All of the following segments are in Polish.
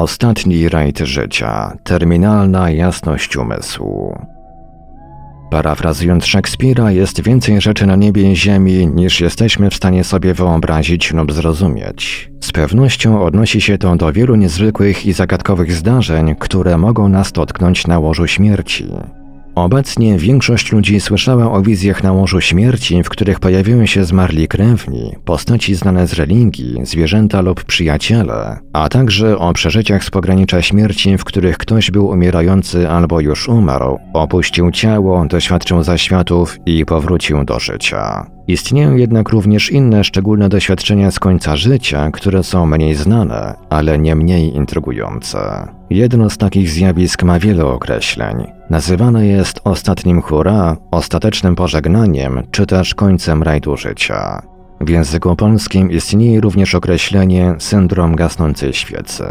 Ostatni rajd życia. Terminalna jasność umysłu. Parafrazując Szekspira, jest więcej rzeczy na niebie i ziemi, niż jesteśmy w stanie sobie wyobrazić lub zrozumieć. Z pewnością odnosi się to do wielu niezwykłych i zagadkowych zdarzeń, które mogą nas dotknąć na łożu śmierci. Obecnie większość ludzi słyszała o wizjach na łożu śmierci, w których pojawiają się zmarli krewni, postaci znane z religii, zwierzęta lub przyjaciele, a także o przeżyciach z pogranicza śmierci, w których ktoś był umierający albo już umarł, opuścił ciało, doświadczył zaświatów i powrócił do życia. Istnieją jednak również inne szczególne doświadczenia z końca życia, które są mniej znane, ale nie mniej intrygujące. Jedno z takich zjawisk ma wiele określeń. Nazywane jest ostatnim hura, ostatecznym pożegnaniem, czy też końcem rajdu życia. W języku polskim istnieje również określenie syndrom gasnącej świecy.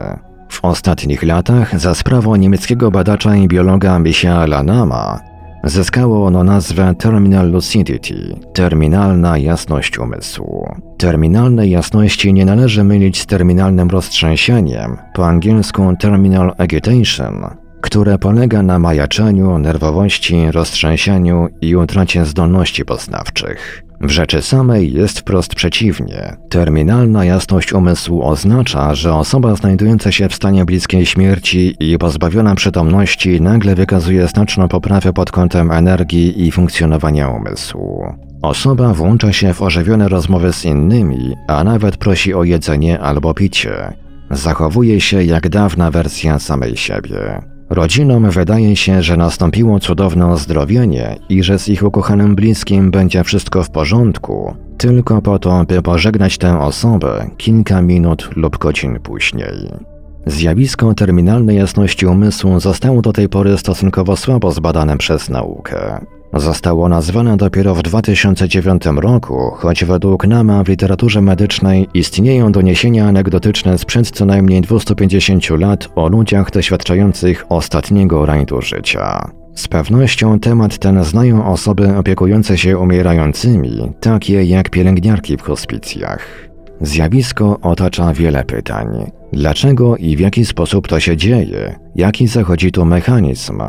W ostatnich latach za sprawą niemieckiego badacza i biologa Michaela Nama Zyskało ono nazwę Terminal Lucidity, terminalna jasność umysłu. Terminalnej jasności nie należy mylić z terminalnym roztrzęsieniem, po angielsku terminal agitation, które polega na majaczeniu, nerwowości, roztrzęsieniu i utracie zdolności poznawczych. W rzeczy samej jest wprost przeciwnie. Terminalna jasność umysłu oznacza, że osoba znajdująca się w stanie bliskiej śmierci i pozbawiona przytomności nagle wykazuje znaczną poprawę pod kątem energii i funkcjonowania umysłu. Osoba włącza się w ożywione rozmowy z innymi, a nawet prosi o jedzenie albo picie. Zachowuje się jak dawna wersja samej siebie. Rodzinom wydaje się, że nastąpiło cudowne ozdrowienie i że z ich ukochanym bliskim będzie wszystko w porządku, tylko po to, by pożegnać tę osobę kilka minut lub godzin później. Zjawisko terminalnej jasności umysłu zostało do tej pory stosunkowo słabo zbadane przez naukę. Zostało nazwane dopiero w 2009 roku, choć według NAMA w literaturze medycznej istnieją doniesienia anegdotyczne sprzed co najmniej 250 lat o ludziach doświadczających ostatniego rajdu życia. Z pewnością temat ten znają osoby opiekujące się umierającymi, takie jak pielęgniarki w hospicjach. Zjawisko otacza wiele pytań. Dlaczego i w jaki sposób to się dzieje? Jaki zachodzi tu mechanizm?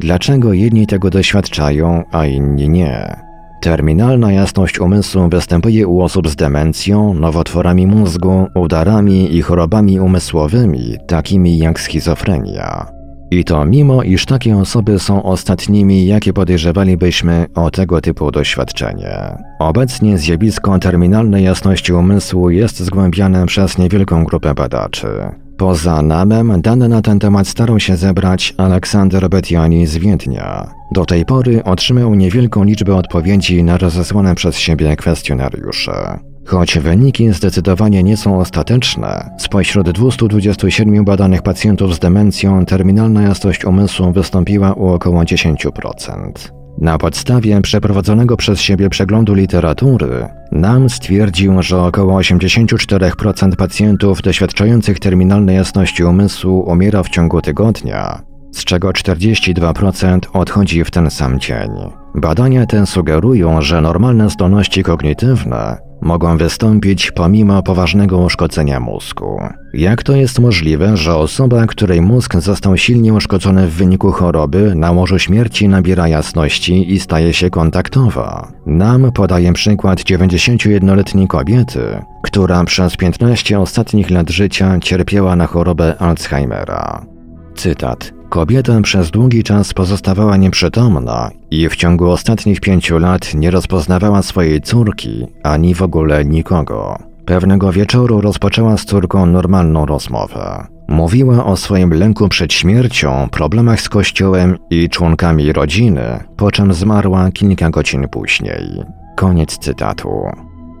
Dlaczego jedni tego doświadczają, a inni nie? Terminalna jasność umysłu występuje u osób z demencją, nowotworami mózgu, udarami i chorobami umysłowymi, takimi jak schizofrenia. I to mimo, iż takie osoby są ostatnimi, jakie podejrzewalibyśmy o tego typu doświadczenie. Obecnie zjawisko terminalnej jasności umysłu jest zgłębiane przez niewielką grupę badaczy. Poza namem dane na ten temat starał się zebrać Aleksander Betiani z Wiednia. Do tej pory otrzymał niewielką liczbę odpowiedzi na rozesłane przez siebie kwestionariusze. Choć wyniki zdecydowanie nie są ostateczne, spośród 227 badanych pacjentów z demencją terminalna jasność umysłu wystąpiła u około 10%. Na podstawie przeprowadzonego przez siebie przeglądu literatury, NAM stwierdził, że około 84% pacjentów doświadczających terminalnej jasności umysłu umiera w ciągu tygodnia, z czego 42% odchodzi w ten sam dzień. Badania te sugerują, że normalne zdolności kognitywne mogą wystąpić pomimo poważnego uszkodzenia mózgu. Jak to jest możliwe, że osoba, której mózg został silnie uszkodzony w wyniku choroby, na łożu śmierci nabiera jasności i staje się kontaktowa? Nam podaje przykład 91-letniej kobiety, która przez 15 ostatnich lat życia cierpiała na chorobę Alzheimera. Cytat. Kobieta przez długi czas pozostawała nieprzytomna i w ciągu ostatnich pięciu lat nie rozpoznawała swojej córki ani w ogóle nikogo. Pewnego wieczoru rozpoczęła z córką normalną rozmowę. Mówiła o swoim lęku przed śmiercią, problemach z kościołem i członkami rodziny, po czym zmarła kilka godzin później. Koniec cytatu.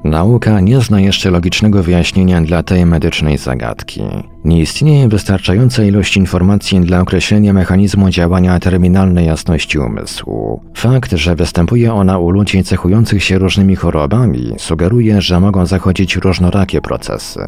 Nauka nie zna jeszcze logicznego wyjaśnienia dla tej medycznej zagadki. Nie istnieje wystarczająca ilość informacji dla określenia mechanizmu działania terminalnej jasności umysłu. Fakt, że występuje ona u ludzi cechujących się różnymi chorobami, sugeruje, że mogą zachodzić różnorakie procesy.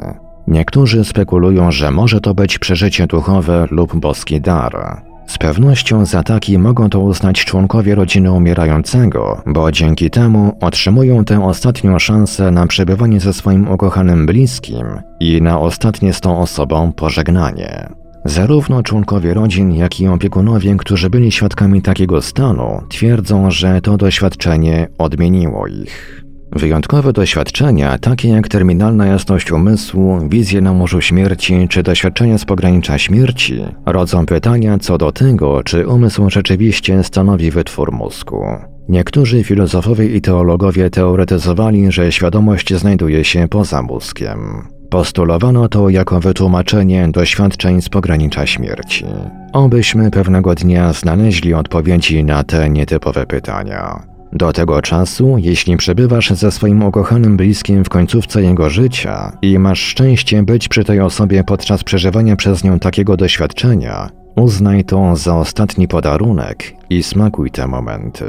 Niektórzy spekulują, że może to być przeżycie duchowe lub boski dar. Z pewnością za taki mogą to uznać członkowie rodziny umierającego, bo dzięki temu otrzymują tę ostatnią szansę na przebywanie ze swoim ukochanym bliskim i na ostatnie z tą osobą pożegnanie. Zarówno członkowie rodzin, jak i opiekunowie, którzy byli świadkami takiego stanu, twierdzą, że to doświadczenie odmieniło ich. Wyjątkowe doświadczenia, takie jak terminalna jasność umysłu, wizje na morzu śmierci czy doświadczenia z pogranicza śmierci, rodzą pytania co do tego, czy umysł rzeczywiście stanowi wytwór mózgu. Niektórzy filozofowie i teologowie teoretyzowali, że świadomość znajduje się poza mózgiem. Postulowano to jako wytłumaczenie doświadczeń z pogranicza śmierci. Obyśmy pewnego dnia znaleźli odpowiedzi na te nietypowe pytania. Do tego czasu, jeśli przebywasz ze swoim ukochanym bliskim w końcówce jego życia i masz szczęście być przy tej osobie podczas przeżywania przez nią takiego doświadczenia, uznaj to za ostatni podarunek i smakuj te momenty.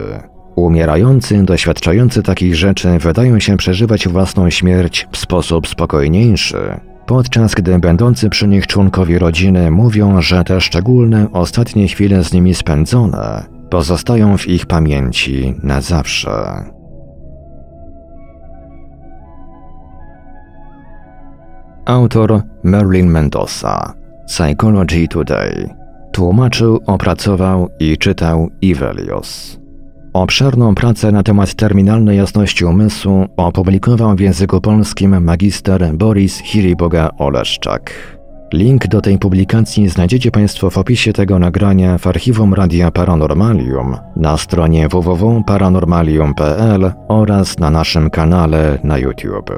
Umierający, doświadczający takich rzeczy wydają się przeżywać własną śmierć w sposób spokojniejszy, podczas gdy będący przy nich członkowie rodziny mówią, że te szczególne ostatnie chwile z nimi spędzone pozostają w ich pamięci na zawsze. Autor Merlin Mendoza Psychology Today tłumaczył, opracował i czytał Ivelios. Obszerną pracę na temat terminalnej jasności umysłu opublikował w języku polskim magister Boris Hiriboga Oleszczak. Link do tej publikacji znajdziecie Państwo w opisie tego nagrania w archiwum Radia Paranormalium, na stronie www.paranormalium.pl oraz na naszym kanale na YouTube.